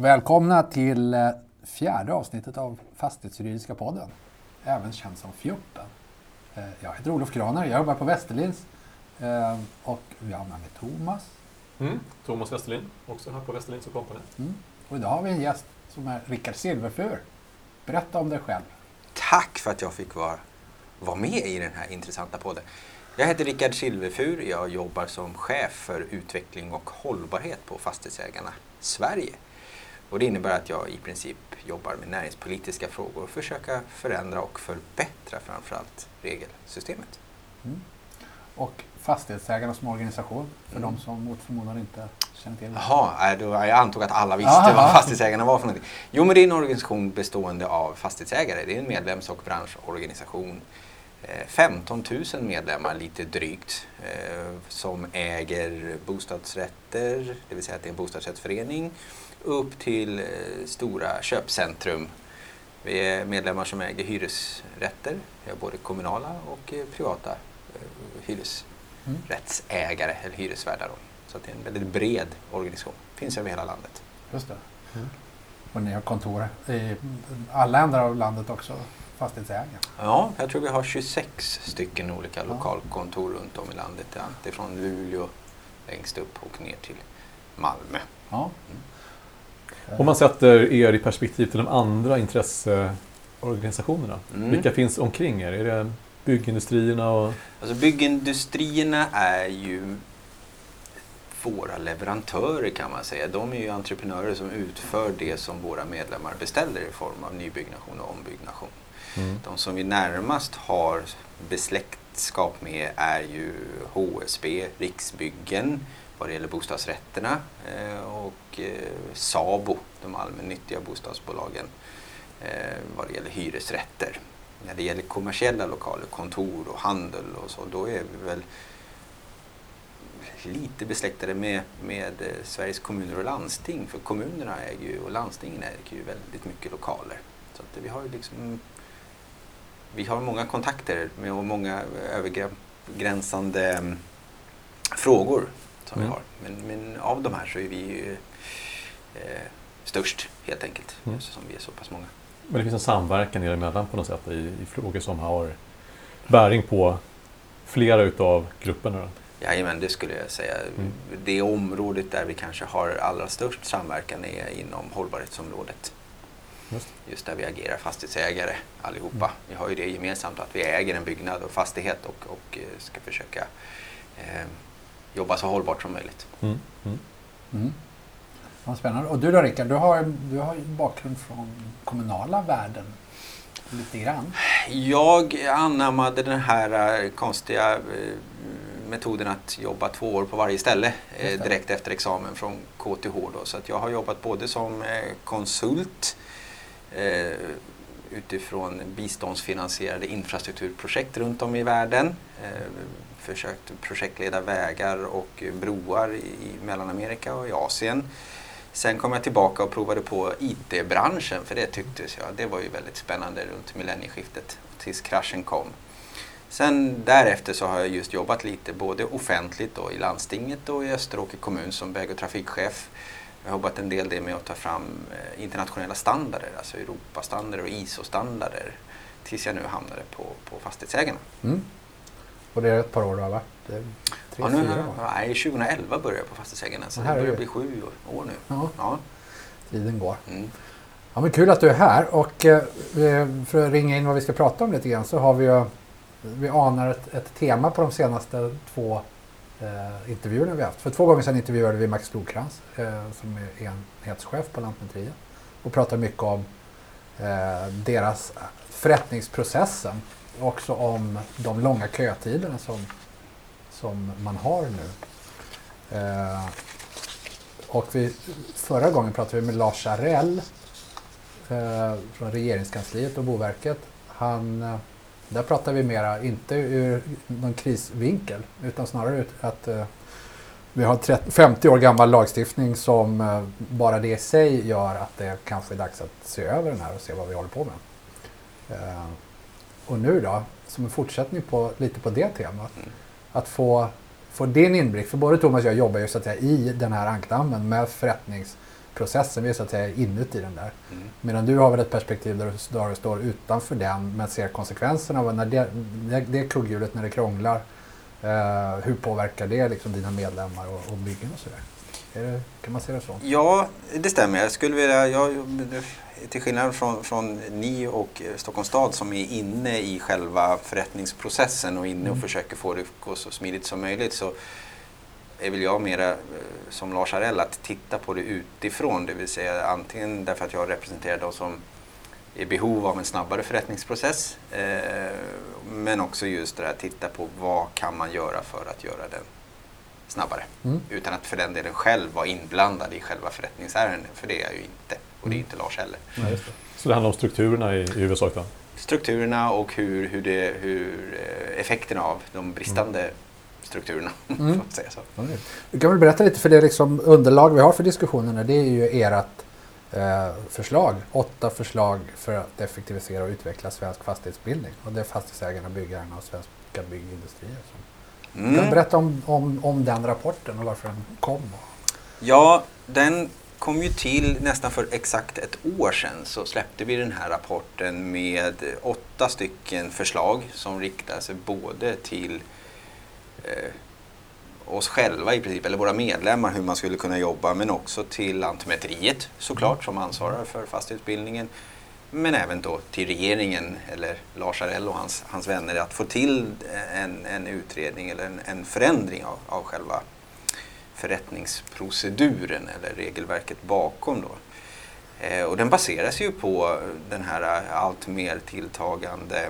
Välkomna till eh, fjärde avsnittet av Fastighetsjuridiska podden, även känd som Fjuppen. Eh, Jag heter Olof Kraner, jag jobbar på Västerlinds eh, och vi har med mig Thomas. Mm. Thomas Westerlind, också här på Westerlinds och Company. Mm. Och idag har vi en gäst som är Rickard Silverfur. Berätta om dig själv. Tack för att jag fick vara, vara med i den här intressanta podden. Jag heter Rickard Silverfur. Jag jobbar som chef för utveckling och hållbarhet på Fastighetsägarna Sverige. Och det innebär att jag i princip jobbar med näringspolitiska frågor och försöka förändra och förbättra framförallt regelsystemet. Mm. Och Fastighetsägarna som organisation, för Mm. de som mot förmodan inte känner till det. Jaha, äh, jag antog att alla visste Aha. vad fastighetsägarna var för någonting. Jo, men det är en organisation bestående av fastighetsägare. Det är en medlems och branschorganisation. Eh, 15 000 medlemmar, lite drygt, eh, som äger bostadsrätter, det vill säga att det är en bostadsrättsförening, upp till eh, stora köpcentrum. Vi är medlemmar som äger hyresrätter, vi har både kommunala och eh, privata eh, hyresrättsägare eller hyresvärdar. Så att det är en väldigt bred organisation. Finns över hela landet. Just det. Mm. Och ni har kontor i alla ändar av landet också, fastighetsägare. Ja, jag tror vi har 26 stycken olika Ja. lokalkontor runt om i landet. Allt ifrån Luleå längst upp och ner till Malmö. Ja. Om man sätter er i perspektiv till de andra intresseorganisationerna. Mm. Vilka finns omkring er? Är det byggindustrierna och... Alltså byggindustrierna är ju våra leverantörer kan man säga. De är ju entreprenörer som utför det som våra medlemmar beställer i form av nybyggnation och ombyggnation. Mm. De som vi närmast har besläktskap med är ju HSB, Riksbyggen vad det gäller bostadsrätterna eh, och eh, SABO, de allmännyttiga bostadsbolagen eh, vad det gäller hyresrätter. När det gäller kommersiella lokaler, kontor och handel och så, då är vi väl lite besläktade med, med Sveriges kommuner och landsting. För kommunerna äger ju, och landstingen äger ju väldigt mycket lokaler. Så att vi har ju liksom vi har många kontakter med och många övergränsande mm, frågor som Mm. vi har. Men, men av de här så är vi ju eh, störst helt enkelt Mm. eftersom vi är så pass många. Men det finns en samverkan er emellan på något sätt i, i frågor som har bäring på flera utav grupperna. Då. Jajamän, det skulle jag säga. Mm. Det området där vi kanske har allra störst samverkan är inom hållbarhetsområdet. Just. Just där vi agerar fastighetsägare allihopa. Vi har ju det gemensamt att vi äger en byggnad och fastighet och, och eh, ska försöka eh, jobba så hållbart som möjligt. Mm. Mm. Mm. Vad spännande. Och du då Rickard, du har, du har ju bakgrund från kommunala världen. Lite grann. Jag anammade den här eh, konstiga eh, metoden att jobba två år på varje ställe eh, direkt efter examen från KTH. Då. Så att jag har jobbat både som eh, konsult eh, utifrån biståndsfinansierade infrastrukturprojekt runt om i världen. Försökt projektleda vägar och broar i Mellanamerika och i Asien. Sen kom jag tillbaka och provade på IT-branschen för det tycktes jag, det var ju väldigt spännande runt millennieskiftet tills kraschen kom. Sen därefter så har jag just jobbat lite både offentligt då, i landstinget och i Österåker kommun som väg och trafikchef. Jag har jobbat en del det med att ta fram eh, internationella standarder, alltså Europastandarder och ISO-standarder. Tills jag nu hamnade på, på Fastighetsägarna. Mm. Och det är ett par år har varit? Det är Tre, Ja, nu, fyra år? nej, 2011 började jag på Fastighetsägarna så Ja, det börjar bli sju år nu. Ja, Ja. tiden går. Mm. Ja, men kul att du är här och eh, för att ringa in vad vi ska prata om lite grann så har vi ju, vi anar ett, ett tema på de senaste två eh, intervjuerna vi haft. För två gånger sedan intervjuade vi Max Flodkrantz eh, som är enhetschef på Lantmäteriet och pratade mycket om eh, deras förrättningsprocessen också om de långa kötiderna som, som man har nu. Eh, och vi, förra gången pratade vi med Lars Arell eh, från regeringskansliet och Boverket. Han, eh, där pratar vi mera, inte ur någon krisvinkel, utan snarare ut att eh, vi har 30, 50 år gammal lagstiftning som eh, bara det i sig gör att det kanske är dags att se över den här och se vad vi håller på med. Eh, och nu då, som en fortsättning på, lite på det temat, Mm. att få, få din inblick, för både Thomas och jag jobbar ju så att säga i den här ankdammen med förrättnings processen. Vi är så att säga inuti den där. Mm. Medan du har väl ett perspektiv där du, där du står utanför den men ser konsekvenserna av när det, det, det kugghjulet när det krånglar. Eh, hur påverkar det liksom dina medlemmar och, och byggen och sådär? Kan man se det så? Ja, det stämmer. Jag skulle vilja, jag, till skillnad från, från ni och Stockholms stad som är inne i själva förrättningsprocessen och inne och Mm. försöker få det att gå så smidigt som möjligt så är väl jag mera eh, som Lars Harell att titta på det utifrån. Det vill säga antingen därför att jag representerar de som är i behov av en snabbare förrättningsprocess eh, men också just det här att titta på vad kan man göra för att göra den snabbare Mm. utan att för den delen själv vara inblandad i själva förrättningsärenden för det är jag ju inte och det är inte Lars heller. Just det. Så det handlar om strukturerna i, i huvudsak då? Strukturerna och hur, hur, det, hur eh, effekterna av de bristande strukturerna, Mm. får man säga så. Är- Du kan väl berätta lite för det liksom underlag vi har för diskussionerna. Det är ju ert eh, förslag. Åtta förslag för att effektivisera och utveckla svensk fastighetsbildning. Och det är fastighetsägarna, byggarna och svenska byggindustrier. Som. Kan du Mm. berätta om, om, om den rapporten och varför den kom? Ja, den kom ju till nästan för exakt ett år sedan så släppte vi den här rapporten med åtta stycken förslag som riktar sig både till eh, oss själva i princip, eller våra medlemmar hur man skulle kunna jobba men också till Lantmäteriet såklart som ansvarar för fastighetsbildningen. Men även då till regeringen eller Lars Arell och hans, hans vänner att få till en, en utredning eller en, en förändring av, av själva förrättningsproceduren eller regelverket bakom. Då. Eh, och den baseras ju på den här eh, allt mer tilltagande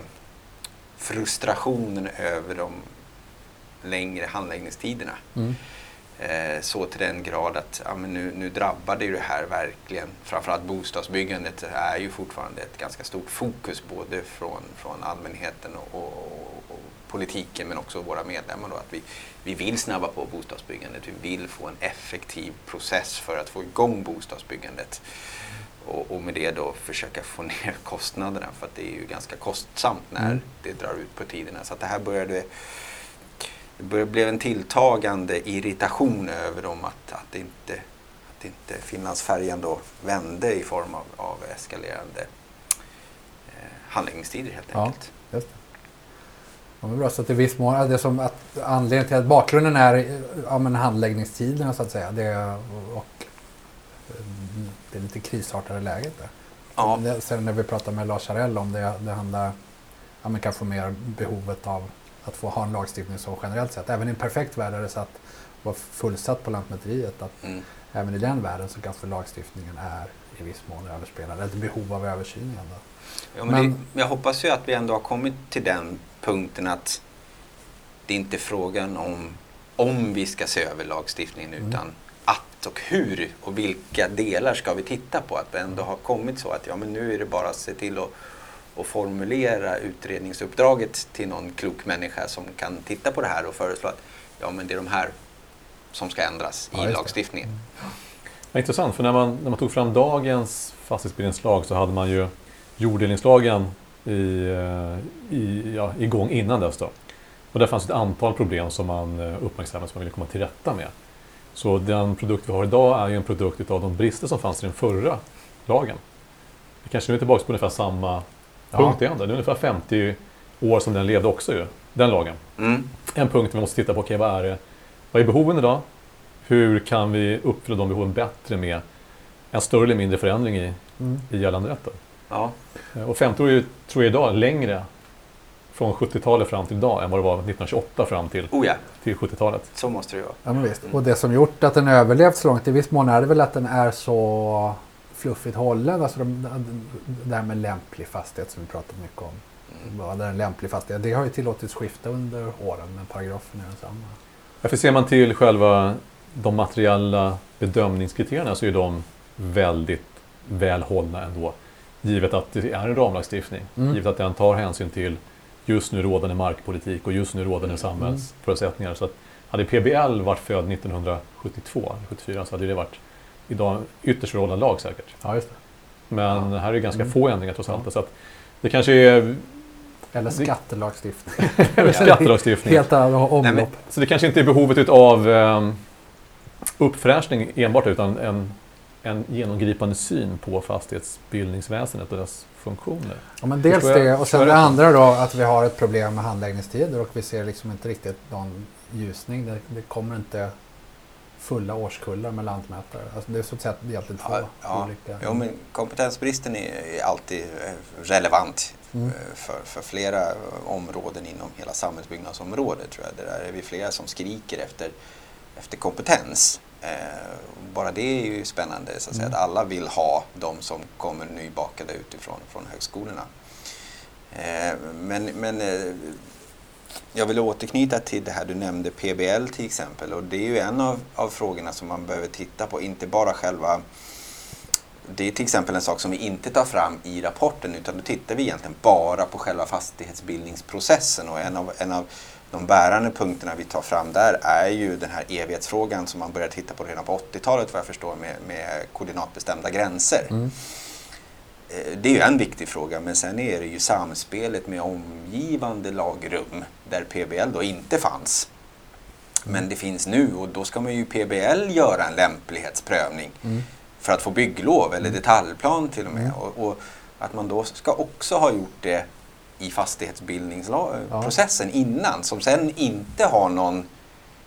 frustrationen över de längre handläggningstiderna. Mm. Eh, så till den grad att ja, nu, nu drabbade ju det här verkligen, framförallt bostadsbyggandet är ju fortfarande ett ganska stort fokus både från, från allmänheten och, och, och politiken men också våra medlemmar. Då, att vi, vi vill snabba på bostadsbyggandet, vi vill få en effektiv process för att få igång bostadsbyggandet. Och, och med det då försöka få ner kostnaderna för att det är ju ganska kostsamt när Mm. det drar ut på tiderna. Så att det här började det blev en tilltagande irritation över dem att, att, inte, att inte Finlandsfärjan då vände i form av, av eskalerande eh, handläggningstider helt Ja. enkelt. Det. Ja, bra, så att i viss mån, det som att anledningen till att bakgrunden är ja, men handläggningstiderna så att säga. Det, och eh, det är lite krisartade läget där. Ja. Det, sen när vi pratar med Lars Harell om det, det handlar ja, men kanske mer behovet av att få ha en lagstiftning så generellt sett. Även i en perfekt värld är det så att vara fullsatt på Lantmäteriet. Att Mm. även i den världen så kanske lagstiftningen är i viss mån överspelad. Ett behov av översyn igen. Då. Ja, men Men- det, jag hoppas ju att vi ändå har kommit till den punkten att det inte är frågan om om vi ska se över lagstiftningen Mm. utan att och hur och vilka delar ska vi titta på. Att vi ändå har kommit så att ja, men nu är det bara att se till att, att formulera utredningsuppdraget till någon klok människa som kan titta på det här och föreslå att ja, men det är de här som ska ändras Ja, i just det. Ja, intressant, för när man, när man tog fram dagens fastighetsbildningslag så hade man ju jorddelningslagen i, eh, i, ja, igång innan dess. Då. Och där fanns ett antal problem som man eh, uppmärksammade som man ville komma till rätta med. Så den produkt vi har idag är ju en produkt av de brister som fanns i den förra lagen. Vi kanske nu är tillbaka på ungefär samma Ja. punkt igen. då. Det är ungefär 50 år som den levde också ju, den lagen. Mm. En punkt vi måste titta på, okej vad är? Vad är behoven idag? Hur kan vi uppfylla de behoven bättre med en större eller mindre förändring i, Mm. i gällande rätten? Ja. Och 50 år är ju, tror jag idag längre från 70-talet fram till idag än vad det var 1928 fram till, Oh ja, till 70-talet. så måste det ju vara. Ja, men visst. Och det som gjort att den överlevt så långt i viss mån är det väl att den är så fluffigt hållen. Alltså de, det här med lämplig fastighet som vi pratat mycket om. Mm. Vad är en lämplig fastighet? Det har ju tillåtits skifta under åren men paragrafen är densamma. Därför ser man till själva de materiella bedömningskriterierna så är de väldigt väl hållna ändå. Givet att det är en ramlagstiftning. Mm. Givet att den tar hänsyn till just nu rådande markpolitik och just nu rådande Mm. samhällsförutsättningar. Så att hade PBL varit född 1972 eller 74 så hade det varit idag ytterst förhållande lag säkert. Ja, just det. Men här är det ganska Mm. få ändringar trots allt. Ja. Så att det kanske är Eller skattelagstiftning. skattelagstiftning. Helt annan Nej, men- omlopp. Så det kanske inte är behovet av eh, uppfräschning enbart utan en en genomgripande syn på fastighetsbildningsväsendet och dess funktioner. Ja, men dels jag- det och sen det andra då att vi har ett problem med handläggningstider och vi ser liksom inte riktigt någon ljusning. Det, det kommer inte fulla årskullar med lantmätare. Alltså det är så att säga egentligen två Ja, ja. olika. Jo, men kompetensbristen är, är alltid eh, relevant Mm. eh, för, för flera eh, områden inom hela samhällsbyggnadsområdet. Tror jag. Det där är vi flera som skriker efter, efter kompetens. Eh, bara det är ju spännande, så att, säga, Mm. att alla vill ha de som kommer nybakade utifrån från högskolorna. Eh, men men eh, jag vill återknyta till det här du nämnde PBL till exempel och det är ju en av, av frågorna som man behöver titta på, inte bara själva det är till exempel en sak som vi inte tar fram i rapporten utan då tittar vi egentligen bara på själva fastighetsbildningsprocessen och en av, en av de bärande punkterna vi tar fram där är ju den här evighetsfrågan som man började titta på redan på 80-talet vad jag förstår med, med koordinatbestämda gränser. Mm. Eh, Det är ju en viktig fråga men sen är det ju samspelet med omgivande lagrum där PBL då inte fanns. Men det finns nu och då ska man ju PBL göra en lämplighetsprövning Mm. för att få bygglov eller detaljplan till och med. Och, och att man då ska också ha gjort det i fastighetsbildningsprocessen innan som sen inte har någon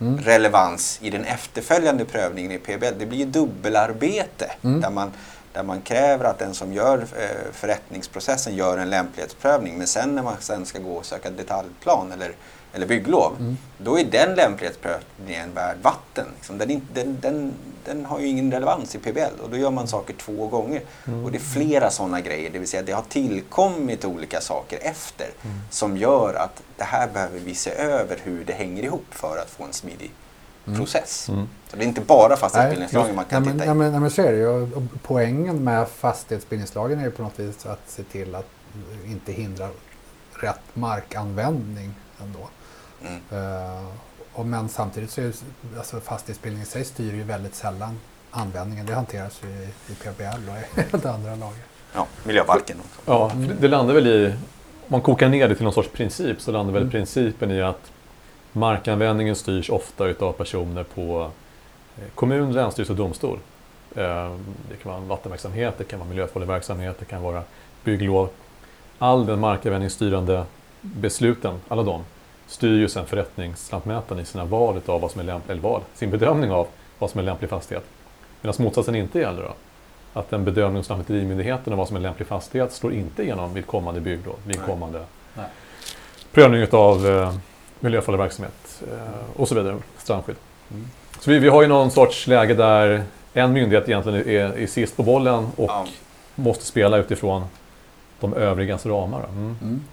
Mm. relevans i den efterföljande prövningen i PBL. Det blir ju dubbelarbete Mm. där, man, där man kräver att den som gör eh, förrättningsprocessen gör en lämplighetsprövning men sen när man sen ska gå och söka detaljplan eller, eller bygglov Mm. då är den lämplighetsprövningen värd vatten. Liksom. Den, den, den, den har ju ingen relevans i PBL och då gör man saker två gånger. Mm. Och det är flera sådana grejer, det vill säga det har tillkommit olika saker efter Mm. som gör att det här behöver vi se över hur det hänger ihop för att få en smidig Mm. process. Mm. Så det är inte bara fastighetsbildningslagen man kan nej, men, titta nej, i. men, nej, men så är det ju. Poängen med fastighetsbildningslagen är ju på något vis att se till att inte hindra rätt markanvändning ändå. Mm. Eh, och men samtidigt så är alltså fastighetsbildning i sig styr ju väldigt sällan användningen. Det hanteras ju i, i PBL och i helt andra lagar. Ja, miljöbalken också. Ja, det- landar väl i, om man kokar ner det till någon sorts princip, så landar väl Mm. principen i att markanvändningen styrs ofta utav personer på eh, kommun, länsstyrelse och domstol. Eh, Det kan vara en vattenverksamhet, det kan vara miljöfarlig verksamhet, det kan vara bygglov. All den markanvändningsstyrande besluten, alla de, styr ju sen förrättningslantmätaren i sina val av vad som är lämpligt, eller val, sin bedömning av vad som är lämplig fastighet. Medan motsatsen inte gäller då. Att en bedömning hos Lantmäterimyndigheten av vad som är lämplig fastighet slår inte igenom vid kommande bygglov, vid kommande Nej. prövning av eh, miljöfarlig verksamhet eh, och så vidare, strandskydd. Mm. Så vi, vi har ju någon sorts läge där en myndighet egentligen är, är sist på bollen och Ja. måste spela utifrån de övrigas ramar. då. Mm.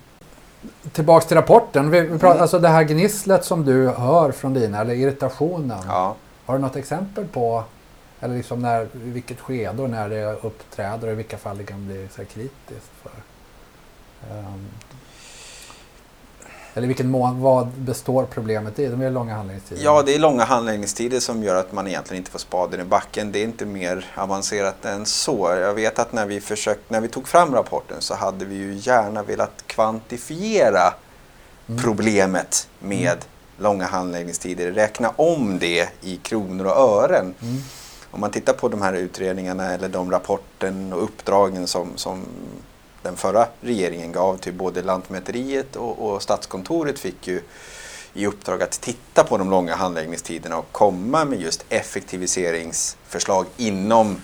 Tillbaks till rapporten. Vi, vi pratar, Mm. Alltså det här gnisslet som du hör från dina, eller irritationen. Ja. Har du något exempel på, eller liksom när, i vilket skede och när det uppträder och i vilka fall det kan bli så kritiskt? För, Ehm, eller vilken mån, vad består problemet i? De är långa handläggningstider. Ja, det är långa handläggningstider som gör att man egentligen inte får spaden i backen. Det är inte mer avancerat än så. Jag vet att när vi, försökt, när vi tog fram rapporten så hade vi ju gärna velat kvantifiera Mm. problemet med långa handläggningstider. Räkna om det i kronor och ören. Mm. Om man tittar på de här utredningarna eller de rapporten och uppdragen som, som den förra regeringen gav till både Lantmäteriet och, och Statskontoret fick ju i uppdrag att titta på de långa handläggningstiderna och komma med just effektiviseringsförslag inom,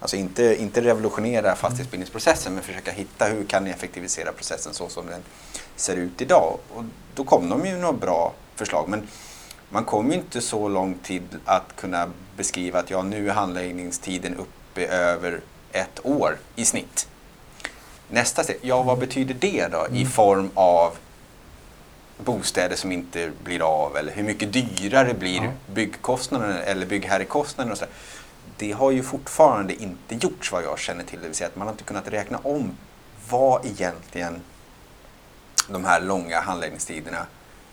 alltså inte, inte revolutionera fastighetsbildningsprocessen men försöka hitta hur kan ni effektivisera processen så som den ser ut idag. Och då kom de ju några bra förslag. Men man kom ju inte så långt till att kunna beskriva att ja, nu är handläggningstiden uppe över ett år i snitt. Nästa steg, ja vad betyder det då i Mm. form av bostäder som inte blir av eller hur mycket dyrare blir Ja. byggkostnaderna eller byggherrekostnaderna och så där. Det har ju fortfarande inte gjorts vad jag känner till, det vill säga att man har inte kunnat räkna om vad egentligen de här långa handläggningstiderna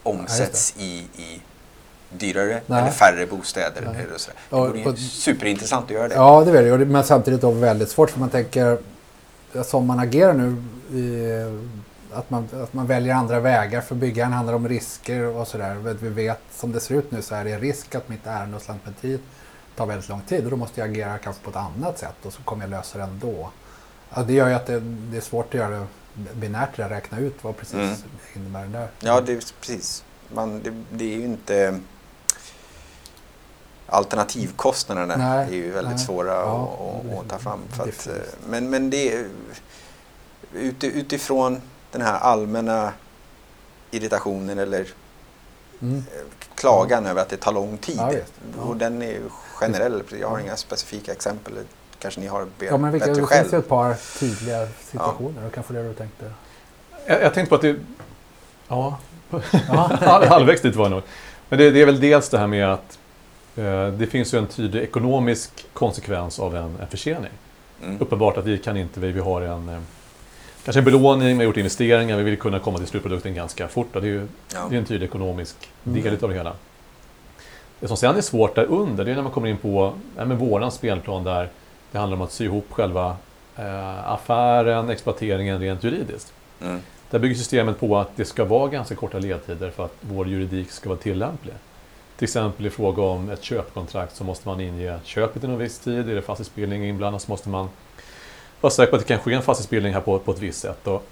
omsätts i, i dyrare Nej. eller färre bostäder. Nej. Eller så. Det vore ju superintressant att göra det. Ja, det är det- Men samtidigt då väldigt svårt för man tänker som man agerar nu i, att, man, att man väljer andra vägar. För byggaren handlar om risker och sådär. Vi vet som det ser ut nu så är det risk att mitt ärende hos Lantmäteriet tar väldigt lång tid och då måste jag agera kanske på ett annat sätt och så kommer jag lösa det ändå. Ja, det gör ju att det, det är svårt att göra det binärt, räkna ut vad precis Mm. innebär det där. Ja, det är precis. Man, det, det är ju inte... Alternativkostnaderna Nej, är ju väldigt nej. svåra Ja, att, det- att, att ta fram. För att, eh, men, men det utifrån den här allmänna irritationen eller Mm. eh, klagan över att det tar lång tid. Ja. Ja. Och den är ju generell. Jag har inga specifika exempel. Kanske ni har be- Ja, men vilka, bättre det själv. finns ju ett par tydliga situationer. Och kanske det du tänkte. Jag, jag tänkte på att det... Ja, Ja. Hal- halvvägs dit var jag nog. Men det, det är väl dels det här med att det finns ju en tydlig ekonomisk konsekvens av en, en försening. Mm. Uppenbart att vi kan inte, vi, vi har en eh, kanske en belåning, vi har gjort investeringar, vi vill kunna komma till slutprodukten ganska fort. Och det är ju Ja. det är en tydlig ekonomisk Mm. del av det hela. Det som sen är svårt där under, det är när man kommer in på ja, men våran spelplan där det handlar om att sy ihop själva eh, affären, exploateringen rent juridiskt. Mm. Där bygger systemet på att det ska vara ganska korta ledtider för att vår juridik ska vara tillämplig. Till exempel i fråga om ett köpkontrakt så måste man inge köpet inom viss tid. Är det fastighetsbildning inblandad så måste man vara säker på att det kan ske en fastighetsbildning här på, på ett visst sätt. Och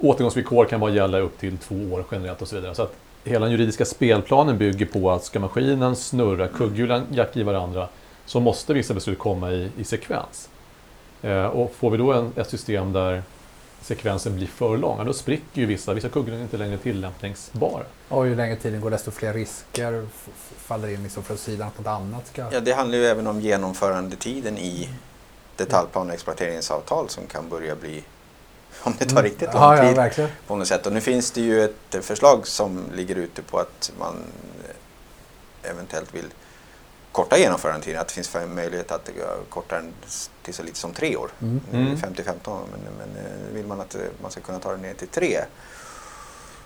återgångsvillkor kan bara gälla upp till två år generellt och så vidare. Så att hela den juridiska spelplanen bygger på att ska maskinen snurra, kugghjulen jacka i varandra, så måste vissa beslut komma i, i sekvens. Eh, och får vi då en, ett system där sekvensen blir för lång, då spricker ju vissa, vissa kugghjul är inte längre tillämpningsbara. Och ju längre tiden går desto fler risker faller in liksom från sidan att något annat ska... Ja, det handlar ju även om genomförandetiden i detaljplan och exploateringsavtal som kan börja bli, om det tar riktigt lång ja, ja, tid verkligen. på något sätt. Och nu finns det ju ett förslag som ligger ute på att man eh, eventuellt vill korta genomförandetiden. Att det finns möjlighet att korta den till så lite som tre år. Mm. Nu är det Mm. 50-15 men, men eh, vill man att eh, man ska kunna ta det ner till tre.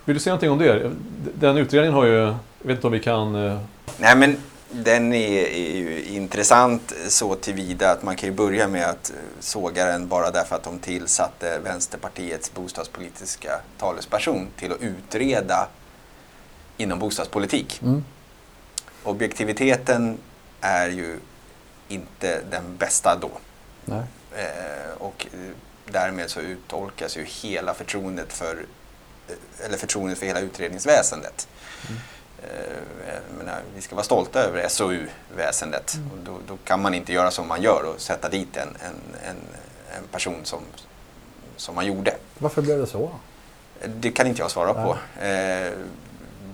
Vill du säga någonting om det? Den utredningen har ju, jag vet inte om vi kan... eh, Nej men den är, är ju intressant så tillvida att man kan ju börja med att såga den bara därför att de tillsatte Vänsterpartiets bostadspolitiska talesperson till att utreda inom bostadspolitik. Mm. Objektiviteten är ju inte den bästa då. Eh, och eh, därmed så uttolkas ju hela förtroendet för, eh, eller förtroendet för hela utredningsväsendet. Mm. Eh, menar, vi ska vara stolta över SOU-väsendet. Mm. Och då, då kan man inte göra som man gör och sätta dit en, en, en, en person som, som man gjorde. Varför blev det så? Det kan inte jag svara Nej. på. Eh,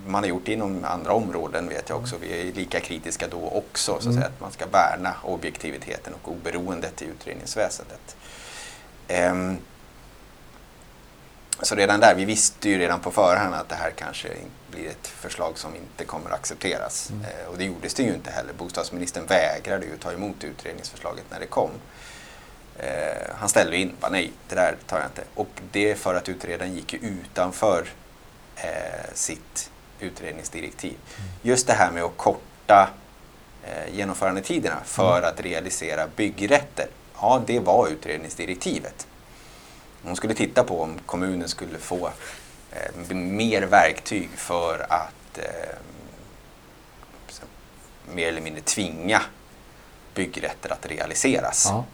man har gjort det inom andra områden vet jag också. Vi är lika kritiska då också. Så att, Mm. säga, att man ska värna objektiviteten och oberoendet i utredningsväsendet. Ehm, så redan där, vi visste ju redan på förhand att det här kanske blir ett förslag som inte kommer att accepteras. Mm. Eh, och det gjordes det ju inte heller. Bostadsministern vägrade ju ta emot utredningsförslaget när det kom. Eh, han ställde in, bara nej, det där tar jag inte. Och det för att utredaren gick ju utanför eh, sitt utredningsdirektiv. Just det här med att korta eh, genomförandetiderna för att realisera byggrätter. Ja, det var utredningsdirektivet. Hon skulle titta på om kommunen skulle få eh, mer verktyg för att eh, mer eller mindre tvinga byggrätter att realiseras. Ja.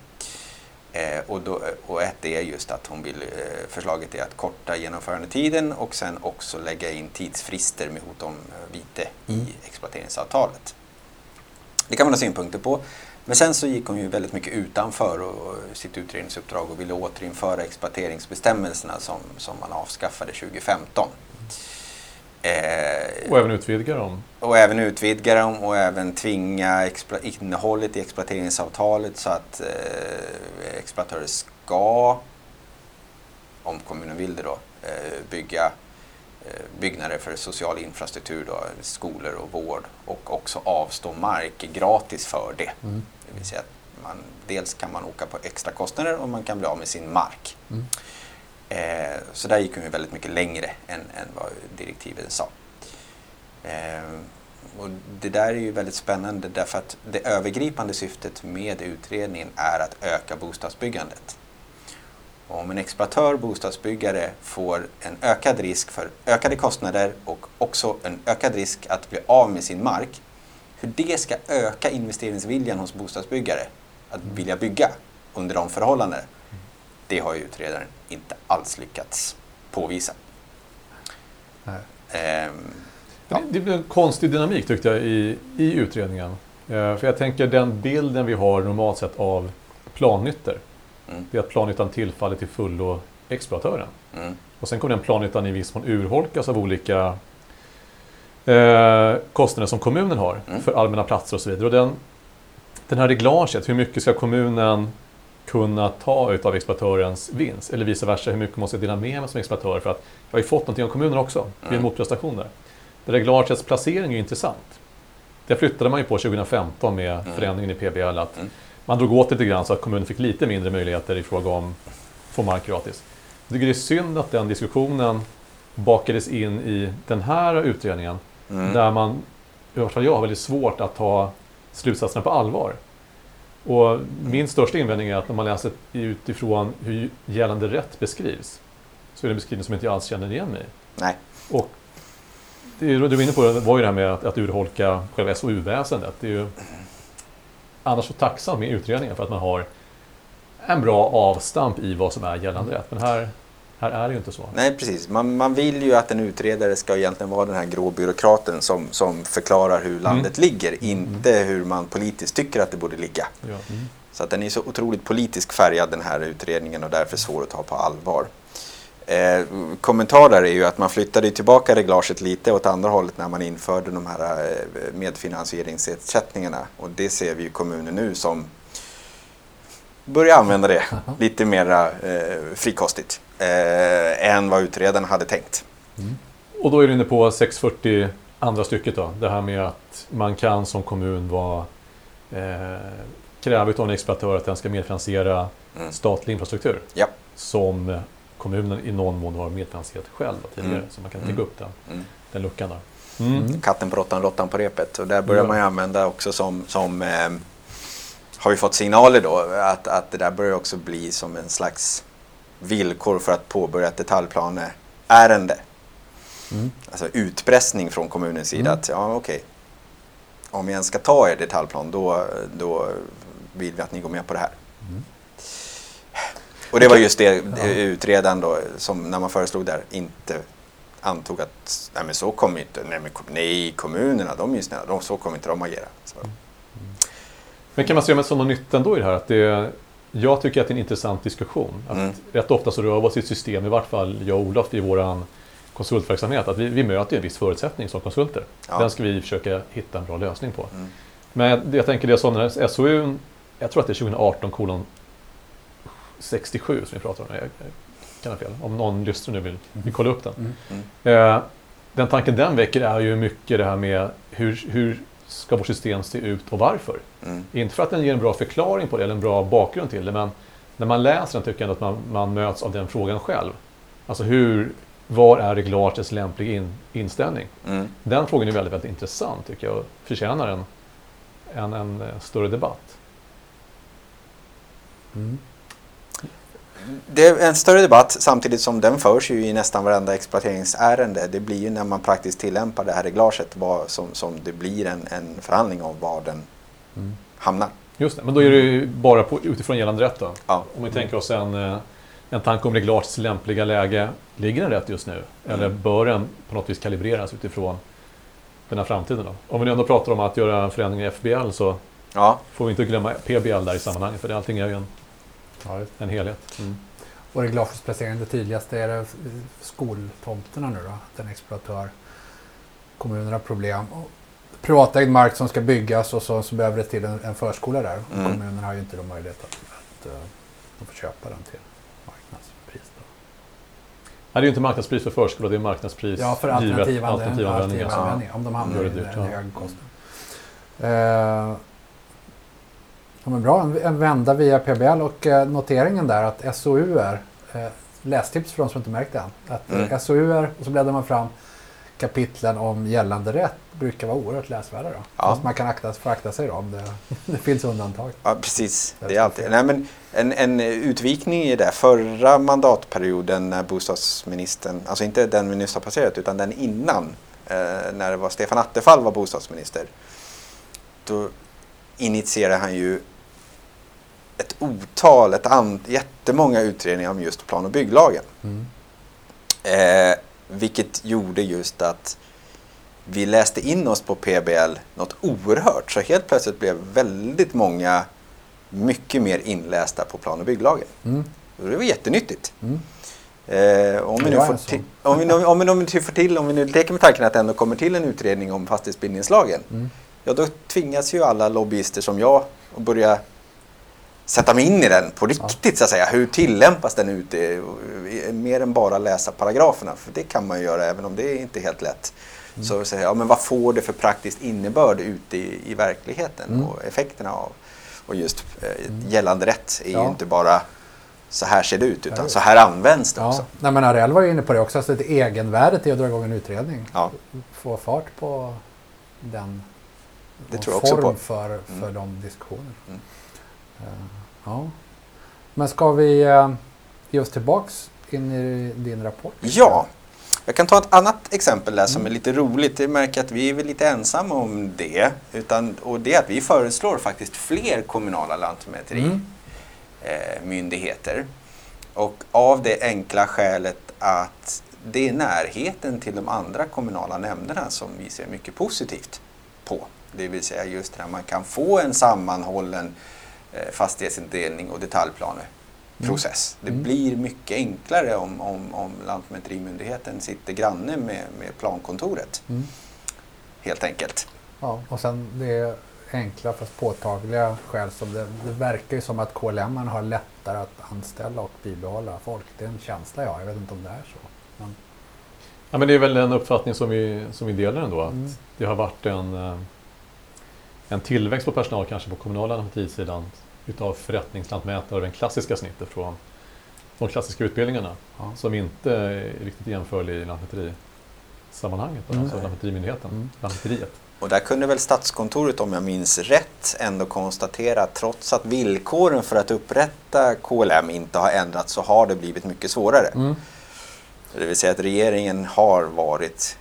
Eh, och, då, och ett är just att hon vill, eh, förslaget är att korta genomförandetiden och sen också lägga in tidsfrister med hot om eh, vite Mm. i exploateringsavtalet. Det kan man ha synpunkter på. Men sen så gick hon ju väldigt mycket utanför och, och sitt utredningsuppdrag och ville återinföra exploateringsbestämmelserna som, som man avskaffade 2015. Eh, Och även utvidga dem. och även utvidga dem och även tvinga innehållet i exploateringsavtalet så att eh, exploatörer ska, om kommunen vill det då, eh, bygga eh, byggnader för social infrastruktur, då, skolor och vård och också avstå mark gratis för det. Mm. Det vill säga att man, dels kan man åka på extra kostnader och man kan bli av med sin mark. Mm. Eh, så där gick hon ju väldigt mycket längre än, än vad direktiven sa. Eh, och det där är ju väldigt spännande därför att det övergripande syftet med utredningen är att öka bostadsbyggandet. Och om en exploatör, bostadsbyggare, får en ökad risk för ökade kostnader och också en ökad risk att bli av med sin mark, hur det ska öka investeringsviljan hos bostadsbyggare att vilja bygga under de förhållandena. Det har ju utredaren inte alls lyckats påvisa. Nej. Ehm, Ja. Det blir en konstig dynamik tyckte jag i, i utredningen. Eh, för jag tänker den bilden vi har normalt sett av plannyttor. Mm. Det är att planytan tillfaller till fullo exploatören. mm, Och sen kommer den planytan i viss mån urholkas av olika eh, kostnader som kommunen har Mm. för allmänna platser och så vidare. Och den, den här reglaget, hur mycket ska kommunen kunna ta ut av exploatörens vinst? Eller vice versa, hur mycket måste jag dela med mig som exploatör? För att jag har ju fått någonting av kommunen också. Det är en Mm. motprestation där. Det reglagets placering är ju intressant. Det flyttade man ju på 2015 med Mm. förändringen i PBL. Att Mm. Man drog åt lite grann så att kommunen fick lite mindre möjligheter i fråga om att få mark gratis. Jag tycker det är synd att den diskussionen bakades in i den här utredningen mm, där man, i alla fall jag, har väldigt svårt att ta slutsatserna på allvar. Och min största invändning är att när man läser utifrån hur gällande rätt beskrivs så är det en beskrivning som inte jag alls känner igen mig i. nej. Och det du var inne på var ju det här med att, att urholka själva SOU-väsendet. Det är ju annars så tacksam med utredningen för att man har en bra avstamp i vad som är gällande rätt. Men här, här är det ju inte så. Nej, precis. Man, man vill ju att en utredare ska egentligen vara den här grå byråkraten som, som förklarar hur landet ligger, inte hur man politiskt tycker att det borde ligga. Ja. Så att den är så otroligt politiskt färgad den här utredningen och därför svår att ta på allvar. Eh, kommentarer är ju att man flyttade tillbaka reglaget lite åt andra hållet när man införde de här eh, medfinansieringsersättningarna och det ser vi ju kommuner nu som börjar använda det lite mera eh, frikostigt eh, än vad utredaren hade tänkt. Och då är du inne på 640 andra stycket då. Det här med att man kan som kommun vara eh, kräva av en exploatör att den ska medfinansiera Mm. statlig infrastruktur. Ja. Som kommunen i någon mån har medfinansierat själv tidigare. Mm. Så man kan Mm. täcka upp den, Mm. den luckan där. Mm. Katten på råttan, råttan på repet. Och där börjar Ja. man ju använda också som, som eh, har vi fått signaler då, att, att det där börjar också bli som en slags villkor för att påbörja ett detaljplaneärende. Mm. Alltså utpressning från kommunens sida Mm. att ja okej, om vi ens ska ta er detaljplan då, då vill vi att ni går med på det här. Mm. Och det var just det Ja. utredaren då, som när man föreslog där, inte antog att nej men så kommer inte, nej, men, nej kommunerna de är ju snälla, de, så kommer inte de agera. Så, Men kan man se som något nytt ändå i det här? Att det, jag tycker att det är en intressant diskussion. Att Mm. Rätt ofta så rör vi oss i ett system, i vart fall jag och Olof i vår konsultverksamhet, att vi, vi möter en viss förutsättning som konsulter. Ja. Den ska vi försöka hitta en bra lösning på. Mm. Men jag, jag tänker det är sådana här SOU, jag tror att det är 2018 kolon 67 som vi pratar om. Jag, jag kan ha fel. Om någon lyssnar nu vill, vill kolla upp den. Mm. Mm. Eh, den tanken den väcker är ju mycket det här med hur, hur ska vårt system se ut och varför? Mm. Inte för att den ger en bra förklaring på det eller en bra bakgrund till det, men när man läser den tycker jag ändå att man, man möts av den frågan själv. Alltså hur, var är reglagets lämpliga in, inställning? Mm. Den frågan är väldigt, väldigt intressant tycker jag och förtjänar en, en, en eh, större debatt. Mm. Det är en större debatt samtidigt som den förs ju i nästan varenda exploateringsärende. Det blir ju när man praktiskt tillämpar det här reglaget vad, som, som det blir en, en förhandling om var den Mm. hamnar. Just det, men då är det ju bara på, utifrån gällande rätt då. Ja. Om vi tänker oss en, eh, en tanke om reglagets lämpliga läge. Ligger den rätt just nu? Eller Mm. bör den på något vis kalibreras utifrån den här framtiden? Då? Om vi nu ändå pratar om att göra förändringar i FBL så Ja, får vi inte glömma PBL där i sammanhanget. För det, allting är ju en, Ja, en helhet. Mm. Och reglagets placering, det tydligaste är det skoltomterna nu då. Att en exploatör, kommunerna har problem. Och privatägd mark som ska byggas och så, så behöver det till en, en förskola där. Mm. Kommunerna har ju inte då möjlighet att, att uh, de får köpa den till marknadspris. Då. Nej, det är ju inte marknadspris för förskola, det är marknadspris Ja, för givet alternativ alternativanvändning. användning. alltså. användning om de hamnar Gör i det en, hög kostnad. Eh, ja, men bra, en, vända via PBL och eh, noteringen där att SOUer, eh, lästips för de som inte märkt det än, att eh, Mm. SOUer och så bläddrar man fram kapitlen om gällande rätt brukar vara oerhört läsvärda då. Ja. Fast man kan akta, få akta sig då om det, det finns undantag. ja precis. Det är alltid. Nej, men en, en utvikning i det. Förra mandatperioden när bostadsministern, alltså inte den vi nyss har passerat utan den innan, eh, när det var Stefan Attefall var bostadsminister. då initierar han ju ett otal, ett an, jättemånga utredningar om just plan och bygglagen. Mm. Eh, vilket gjorde just att vi läste in oss på PBL något oerhört. Så helt plötsligt blev väldigt många mycket mer inlästa på plan och bygglagen. Mm. Och det var jättenyttigt. Mm. Eh, om, vi nu Det var får en sån. till, om, vi, nu- om, vi, om, vi får till, om vi nu leker med tanken att det ändå kommer till en utredning om fastighetsbildningslagen. Mm. Ja, då tvingas ju alla lobbyister som jag att börja sätta mig in i den på riktigt så att säga. Hur tillämpas den ute? Mer än bara läsa paragraferna. För det kan man ju göra även om det är inte helt lätt. Mm. Så säga, ja, men vad får det för praktisk innebörd ute i, i verkligheten Mm. och effekterna av och just eh, gällande rätt är ju Ja. inte bara så här ser det ut utan så här används det Ja, också. nej, men Ariel var ju inne på det också, alltså egenvärdet i att dra igång en utredning. Ja. Få fart på den Det tror jag också form på. för, för Mm. de diskussionerna. Mm. Eh, ja. Men ska vi uh, ge oss tillbaks in i din rapport? Ja, jag kan ta ett annat exempel där som Mm. är lite roligt. Jag märker att vi är väl lite ensamma om det. Utan, och det är att vi föreslår faktiskt fler kommunala lantmäterimyndigheter. Mm. Eh, myndigheter. och av det enkla skälet att det är närheten till de andra kommunala nämnderna som vi ser mycket positivt på. Det vill säga just här man kan få en sammanhållen eh, fastighetsindelning och detaljplaneprocess. Mm. Det blir mycket enklare om, om, om Lantmäterimyndigheten sitter granne med, med plankontoret. Mm. Helt enkelt. Ja, och sen det är enkla fast påtagliga skäl som det, det verkar ju som att KLM har lättare att anställa och bibehålla folk. Det är en känsla jag har. Jag vet inte om det är så. Men, Ja, men det är väl en uppfattning som vi, som vi delar ändå. Att Mm. Det har varit en, eh, en tillväxt på personal kanske på kommunala lantmäterisidan utav förrättningslantmätare och den klassiska snittet från de klassiska utbildningarna ja. som inte är riktigt jämförlig i lantmäterisammanhanget, Mm. alltså Lantmäterimyndigheten, Mm. Lantmäteriet. Och där kunde väl Statskontoret, om jag minns rätt, ändå konstatera att trots att villkoren för att upprätta KLM inte har ändrats så har det blivit mycket svårare. Mm. Det vill säga att regeringen har varit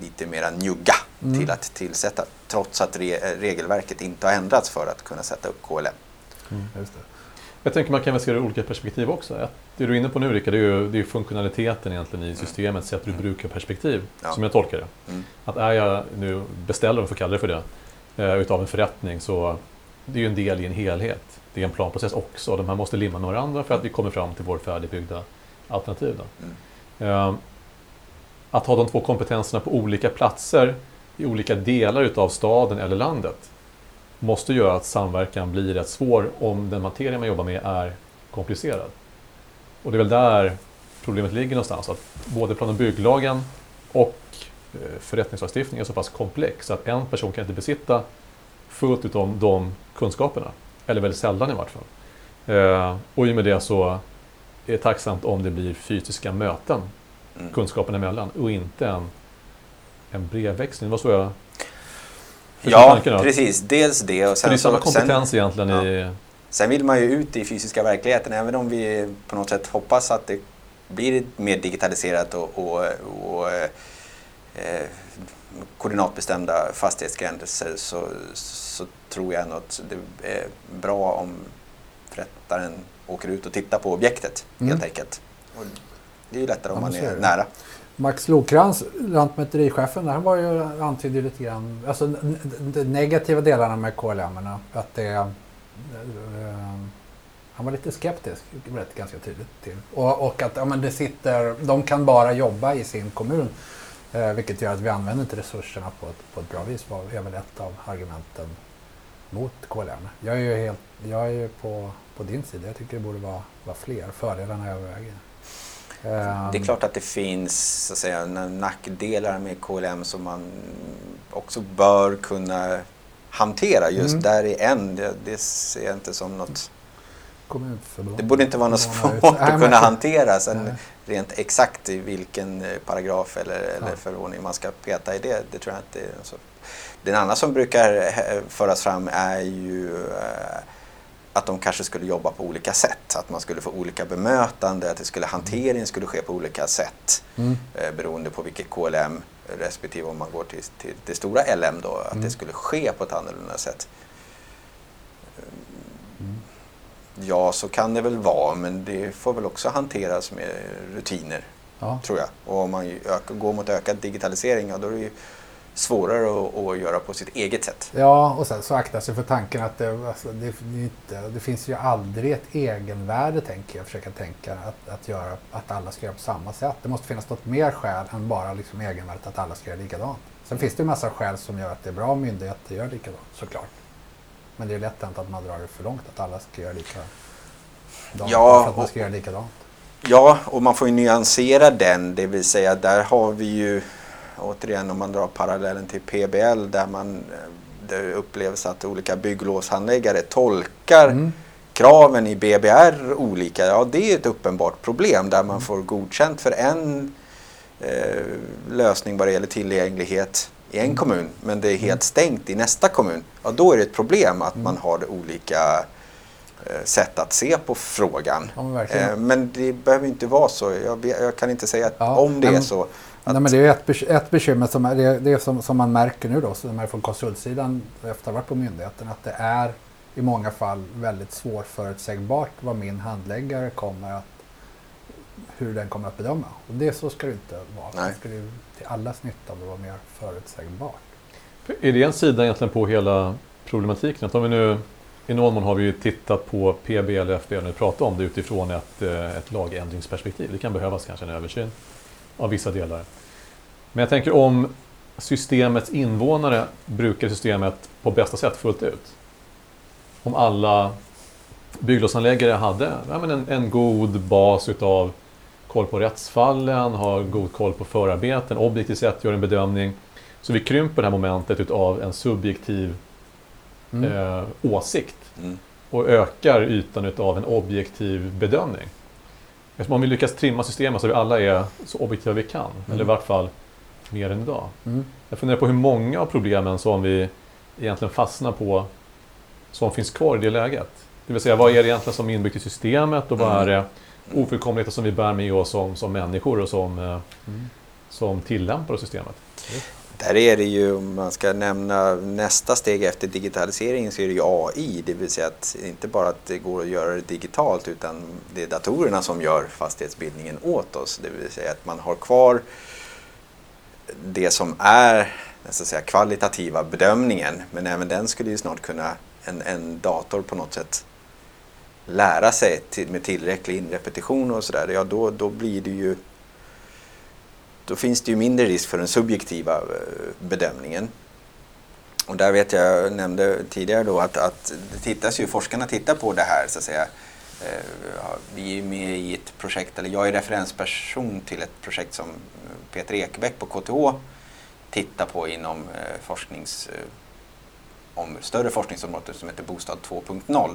lite mera njugga Mm. till att tillsätta trots att re regelverket inte har ändrats för att kunna sätta upp KLM. Just det. Jag tänker man kan väl se det ur olika perspektiv också. Det du är inne på nu Rickard, det är ju, det är funktionaliteten egentligen i systemet sett ur brukarperspektiv, Ja. som jag tolkar det. Mm. Att är jag nu beställare, om vi får kalla det för det, eh, utav en förrättning så det är ju en del i en helhet. Det är en planprocess också. De här måste limma med varandra för att vi kommer fram till vårt färdigbyggda alternativ. Då. Mm. Eh, Att ha de två kompetenserna på olika platser i olika delar utav staden eller landet måste göra att samverkan blir rätt svår om den materia man jobbar med är komplicerad. Och det är väl där problemet ligger någonstans. Att både plan och bygglagen och eh, förrättningslagstiftningen är så pass komplex att en person kan inte besitta fullt utav de kunskaperna. Eller väldigt sällan i vart fall. Eh, Och i och med det så är det tacksamt om det blir fysiska möten Mm. kunskapen emellan och inte en, en brevväxling. Vad så jag Ja, precis. Dels det och För det är sen, samma så, sen, kompetens egentligen ja. i... sen vill man ju ut i fysiska verkligheten även om vi på något sätt hoppas att det blir mer digitaliserat och, och, och eh, koordinatbestämda fastighetsgränser så, så tror jag ändå att det är bra om förrättaren åker ut och tittar på objektet Mm. helt enkelt. Och det är ju lättare om Ja, man är är det. nära. Max Lokrans, lantmäterichefen, han var ju antydde lite grann, alltså de negativa delarna med KLM, att det eh, eh, han var lite skeptisk, rätt ganska tydligt till. Och, och att ja, men det sitter, de kan bara jobba i sin kommun. Eh, vilket gör att vi använder inte resurserna på ett, på ett bra vis. var är väl ett av argumenten mot KLM. Jag är ju, helt, jag är ju på, på din sida. Jag tycker det borde vara, vara fler. Fördelarna överväger. Det är klart att det finns så att säga, nackdelar med KLM som man också bör kunna hantera. Just Mm. där är en, det, det ser jag inte som något... Det borde inte vara något svårt att kunna hantera. Sen Nej. rent exakt i vilken eh, paragraf eller, eller Ja. förordning man ska peta i det, det tror jag inte är så. Den andra som brukar föras fram är ju eh, att de kanske skulle jobba på olika sätt. Att man skulle få olika bemötande, att det skulle, hanteringen skulle ske på olika sätt Mm. eh, beroende på vilket KLM respektive om man går till, till det stora LM då, att Mm. det skulle ske på ett annorlunda sätt. Ja, så kan det väl vara, men det får väl också hanteras med rutiner, Ja. tror jag. Och om man ökar, går mot ökad digitalisering, ja, då är det ju svårare att, att göra på sitt eget sätt. Ja, och sen så akta sig för tanken att det, alltså, det, det, det finns ju aldrig ett egenvärde, tänker jag, försöka tänka, att, att, göra, att alla ska göra på samma sätt. Det måste finnas något mer skäl än bara liksom egenvärdet att alla ska göra likadant. Sen finns det ju massa skäl som gör att det är bra om myndigheter gör likadant, såklart. Men det är lätt hänt att man drar det för långt, att alla ska göra likadant. Ja, för att man och- ska göra likadant. Ja, och man får ju nyansera den, det vill säga där har vi ju återigen om man drar parallellen till PBL där man eh, det upplevs att olika bygglovshandläggare tolkar Mm. kraven i BBR olika. Ja, det är ett uppenbart problem där man får godkänt för en eh, lösning vad det gäller tillgänglighet i en kommun men det är helt stängt i nästa kommun. Ja, då är det ett problem att man har olika eh, sätt att se på frågan. Ja, men. Eh, Men det behöver inte vara så. Jag, jag kan inte säga att Ja, om det är men- så. Att, Nej, men det är ett, bek- ett bekymmer som, är, det, det är som, som man märker nu då, som är från konsultsidan efter att ha varit på myndigheten, att det är i många fall väldigt svårförutsägbart vad min handläggare kommer att, hur den kommer att bedöma. Och det så ska det inte vara. Nej. Det ska ju till allas nytta om det var mer förutsägbart. Är det en sida egentligen på hela problematiken? Att om vi nu, I någon mån har vi ju tittat på PBL och FBL och pratat om det utifrån ett, eh, ett lagändringsperspektiv. Det kan behövas kanske en översyn av vissa delar. Men jag tänker om systemets invånare brukar systemet på bästa sätt fullt ut. Om alla bygglovsanläggare hade ja, en, en god bas utav koll på rättsfallen, har god koll på förarbeten, objektivt sett gör en bedömning. Så vi krymper det här momentet utav en subjektiv Mm. eh, åsikt mm, och ökar ytan utav en objektiv bedömning. Eftersom om vi lyckas trimma systemet så vi alla är så objektiva vi kan, eller i vart fall mer än idag. Mm. Jag funderar på hur många av problemen som vi egentligen fastnar på som finns kvar i det läget. Det vill säga, vad är det egentligen som är inbyggt i systemet och vad är det ofullkomligheter som vi bär med oss som, som människor och som, eh, Mm. som tillämpar systemet. Där är det ju, om man ska nämna nästa steg efter digitaliseringen så är det ju AI. Det vill säga att inte bara att det går att göra det digitalt utan det är datorerna som gör fastighetsbildningen åt oss. Det vill säga att man har kvar det som är den så att säga, kvalitativa bedömningen. Men även den skulle ju snart kunna en, en dator på något sätt lära sig till, med tillräcklig inrepetition och sådär. Ja, då, då blir det ju då finns det ju mindre risk för den subjektiva eh, bedömningen. Och där vet jag, jag nämnde tidigare då att, att det tittas ju, forskarna tittar på det här så att säga. Eh, vi är med i ett projekt, eller jag är referensperson till ett projekt som Peter Ekebäck på KTH tittar på inom eh, forsknings, om större forskningsområden som heter Bostad 2.0.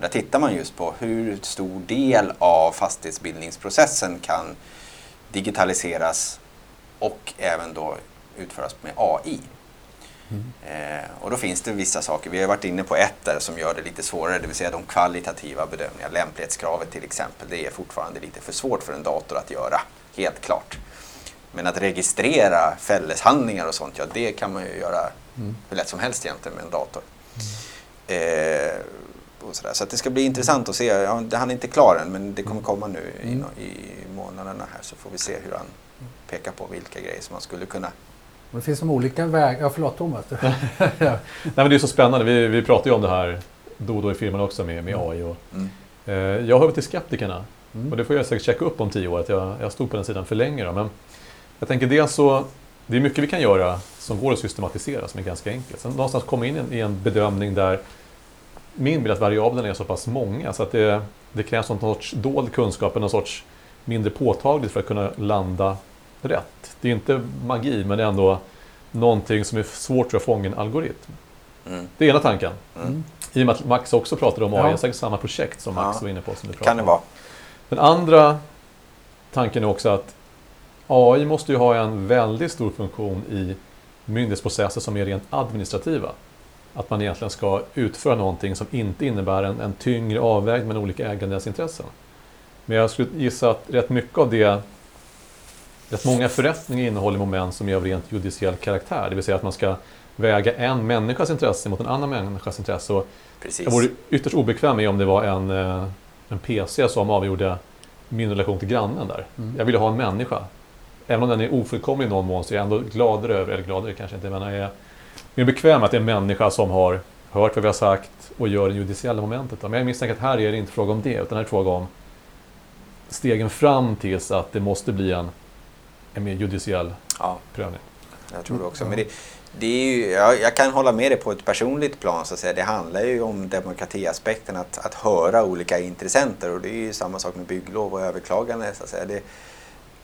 Där tittar man just på hur stor del av fastighetsbildningsprocessen kan digitaliseras och även då utföras med AI. Eh, och då finns det vissa saker, vi har varit inne på ett där som gör det lite svårare, det vill säga de kvalitativa bedömningarna. Lämplighetskravet till exempel, det är fortfarande lite för svårt för en dator att göra, helt klart. Men att registrera fälleshandlingar och sånt, ja det kan man ju göra Mm. hur lätt som helst egentligen med en dator. Eh, och. Så att det ska bli intressant att se. Ja, han är inte klar än men det kommer komma nu i, Mm. i månaderna här så får vi se hur han pekar på vilka grejer som man skulle kunna Och det finns som olika vägar. Ja, förlåt Thomas. Nej, men det är så spännande. Vi, vi pratar ju om det här då och då i firman också med, med AI. Och, Mm. eh, jag hör väl till skeptikerna. Mm. Och det får jag säkert checka upp om tio år, att jag, jag stod på den sidan för länge. Då. Men jag tänker dels så, det är mycket vi kan göra som går att systematisera, som är ganska enkelt. Sen någonstans komma in i en bedömning där min bild är att variablerna är så pass många så att det, det krävs någon sorts dold kunskap, någon sorts mindre påtagligt för att kunna landa rätt. Det är inte magi, men det är ändå någonting som är svårt att fånga en algoritm. Mm. Det är ena tanken. Mm. I och med att Max också pratade om AI, Ja. det säkert samma projekt som Max Ja. var inne på. Som du Kan pratade det om. vara. Den andra tanken är också att AI måste ju ha en väldigt stor funktion i myndighetsprocesser som är rent administrativa. Att man egentligen ska utföra någonting som inte innebär en, en tyngre avvägning mellan olika ägandes intressen. Men jag skulle gissa att rätt mycket av det rätt många förrättningar innehåller moment som är av rent judiciell karaktär. Det vill säga att man ska väga en människas intresse mot en annan människas intresse. Och Precis. jag vore ytterst obekväm med om det var en, eh, en PC som avgjorde min relation till grannen där. Mm. Jag ville ha en människa. Även om den är ofullkomlig i någon mån så är jag ändå gladare över, eller gladare kanske inte, men jag är mer bekväm att det är en människa som har hört vad vi har sagt och gör det judiciella momentet. Men jag misstänker att här är det inte fråga om det, utan här är det fråga om stegen fram tills att det måste bli en, en mer judiciell Ja, prövning. jag tror det också. Mm. Men det, det är ju, jag, jag kan hålla med dig på ett personligt plan. Så att säga. Det handlar ju om demokratiaspekten, att, att höra olika intressenter. Och det är ju samma sak med bygglov och överklagande. Så att säga. Det,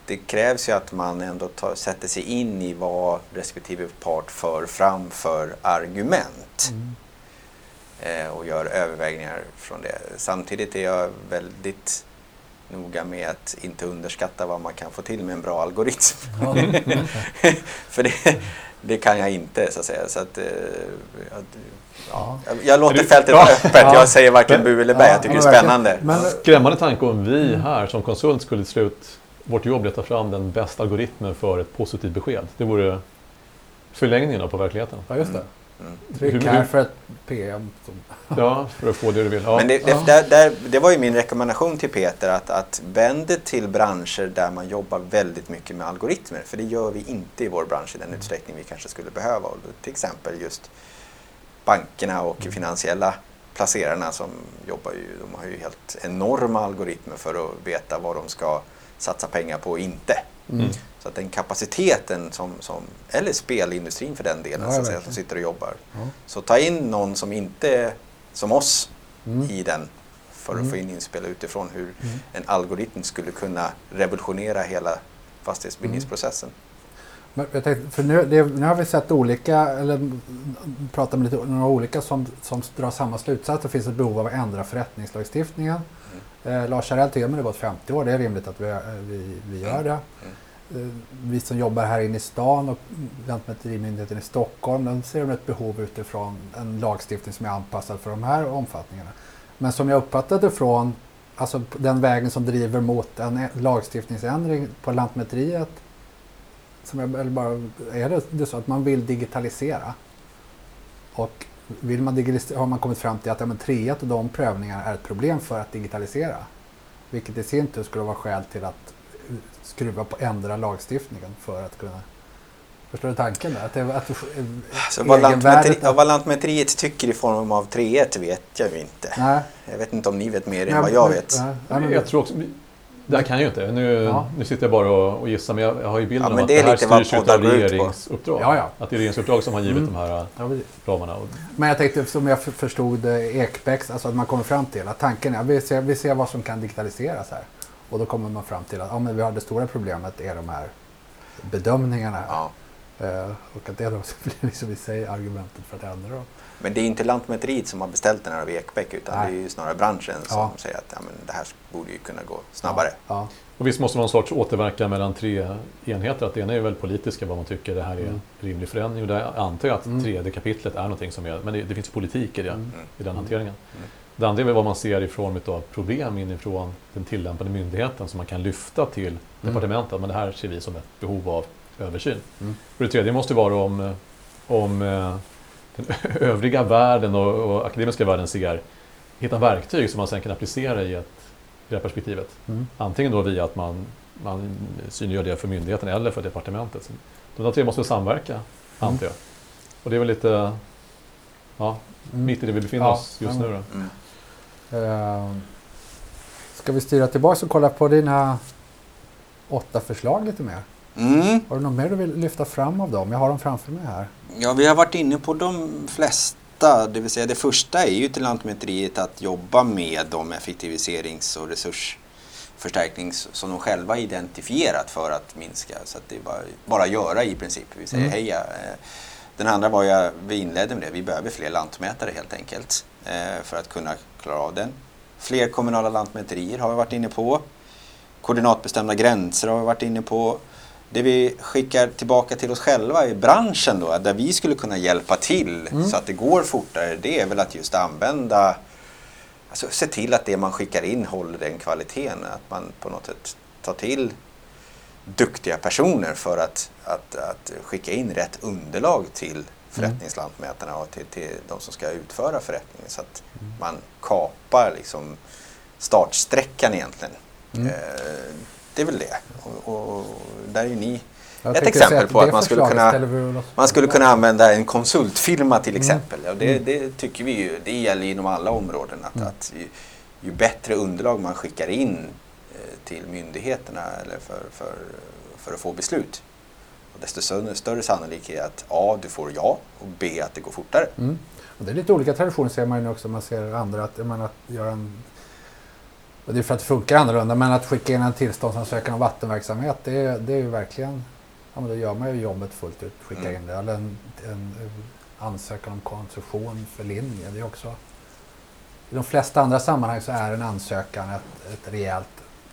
det krävs ju att man ändå tar, sätter sig in i vad respektive part för fram för argument. Mm. eh, och gör övervägningar från det. Samtidigt är jag väldigt noga med att inte underskatta vad man kan få till med en bra algoritm. Ja. För det, det kan jag inte så att säga. Så att, eh, jag, Ja. jag, jag låter Du- fältet Ja. öppet. Ja. Jag säger varken bu eller bä. Jag tycker det är spännande. Men, Skrämmande tanke om vi här som konsult skulle till slut, vårt jobb är att ta fram den bästa algoritmen för ett positivt besked. Det vore förlängningen på verkligheten. ja, just det. Mm. Tryck här för ett PM. Ja, för att få det du vill. Ja. Men det, det, där, där, det var ju min rekommendation till Peter att, att vänd till branscher där man jobbar väldigt mycket med algoritmer. För det gör vi inte i vår bransch i den utsträckning vi kanske skulle behöva. Och till exempel just bankerna och finansiella placerarna som jobbar ju, de har ju helt enorma algoritmer för att veta vad de ska satsa pengar på och inte. Mm. Så att den kapaciteten som, som eller spelindustrin för den delen, Ja, så att säga, som sitter och jobbar. ja. Så ta in någon som inte är som oss Mm. i den för att Mm. få in inspel utifrån hur Mm. en algoritm skulle kunna revolutionera hela fastighetsbildningsprocessen. Men jag tänkte, för nu, det, nu har vi sett olika, eller mm, pratat med lite, några olika som, som drar samma slutsats. Det finns ett behov av att ändra förrättningslagstiftningen. Eh, Lars Harell tycker att det har gått 50 år. Det är rimligt att vi, eh, vi, vi gör det. Eh, Eh, vi som jobbar här inne i stan och Lantmäterimyndigheten i Stockholm, de ser ett behov utifrån en lagstiftning som är anpassad för de här omfattningarna. Men som jag uppfattade från alltså den vägen som driver mot en lagstiftningsändring på Lantmäteriet, som jag, eller bara, är det, det så att man vill digitalisera? Och vill man digitalisera, har man kommit fram till att ja, men treet och de prövningarna är ett problem för att digitalisera. Vilket i sin tur skulle vara skäl till att skruva på, ändra lagstiftningen för att kunna... Förstår du tanken där? Att det, att, eh, Så vad, lantmäteri, ja, av- vad Lantmäteriet tycker i form av 3.1 vet jag ju inte. Nej. Jag vet inte om ni vet mer än Nej, vad jag men- vet. nej, nej, jag tror också, det här kan jag ju inte. Nu, Ja. nu sitter jag bara och, och gissar, men jag, jag har ju bilden Ja, av att det det, är här styrs av ut på. regeringsuppdrag. Ja, ja. Att det är regeringsuppdrag som har givit Mm. de här ramarna. Men jag tänkte, som jag förstod eh, Ekbäcks, alltså att man kommer fram till att tanken är att vi ser, vi ser vad som kan digitaliseras här. Och då kommer man fram till att ja, men vi har det stora problemet är de här bedömningarna. Ja. Eh, och att det då blir liksom i sig argumentet för att ändra dem. Men det är inte Lantmäteriet som har beställt den här av Ekbäck utan Nej. det är ju snarare branschen som Ja. säger att ja, men det här borde ju kunna gå snabbare. Ja. och visst måste det vara en sorts återverkan mellan tre enheter. Att det ena är väl politiska, vad man tycker det här är Mm. en rimlig förändring. Och där antar jag att Mm. tredje kapitlet är någonting som är, men det, det finns politik i det, Mm. Mm. i den Mm. hanteringen. Mm. Det andra är vad man ser i form av problem inifrån den tillämpande myndigheten som man kan lyfta till departementet. Men det här ser vi som ett behov av översyn. Mm. Och det tredje måste vara om, om eh, den övriga världen och, och akademiska världen ser, hitta verktyg som man sen kan applicera i, ett, i det här perspektivet. Mm. Antingen då via att man, man synliggör det för myndigheten eller för departementet. Så De där tre måste samverka, antar jag. Och det är väl lite ja, Mm. mitt i det vi befinner Ja, oss just nu. Då. Mm. Eh, ska vi styra tillbaka och kolla på dina åtta förslag lite mer? Mm. Har du något mer du vill lyfta fram av dem? Jag har dem framför mig här. Ja, vi har varit inne på de flesta. Det vill säga det första är ju till Lantmäteriet att jobba med de effektiviserings och resursförstärknings som de själva identifierat för att minska. Så att det är bara, bara göra i princip. Vi säger Mm. heja. Den andra var ju, vi inledde med det, vi behöver fler lantmätare helt enkelt eh, för att kunna klara av den. Fler kommunala lantmäterier har vi varit inne på. Koordinatbestämda gränser har vi varit inne på. Det vi skickar tillbaka till oss själva i branschen då, där vi skulle kunna hjälpa till Mm. så att det går fortare, det är väl att just använda, alltså se till att det man skickar in håller den kvaliteten. Att man på något sätt tar till duktiga personer för att, att, att skicka in rätt underlag till förrättningslantmätarna och till, till de som ska utföra förrättningen så att Mm. man kapar liksom startsträckan egentligen. Mm. Eh, det är väl det. Och, och där är ju ni Jag ett exempel att på att man skulle kunna man skulle kunna använda en konsultfirma till Mm. exempel. Ja, det, Mm. det tycker vi ju, det gäller inom alla områden. Att, Mm. att ju, ju bättre underlag man skickar in eh, till myndigheterna eller för, för, för att få beslut. Och desto större, sannolikhet att A, du får ja och B, att det går fortare. Mm. Och det är lite olika traditioner ser man ju nu också. Man ser andra att, menar, att göra en... Och det är för att det funkar annorlunda. Men att skicka in en tillståndsansökan om vattenverksamhet. Det är, det är ju verkligen... Ja, men då gör man ju jobbet fullt ut. Skicka Mm. in det. Eller en, en ansökan om koncession för linje. Det är också... I de flesta andra sammanhang så är en ansökan ett, ett rejält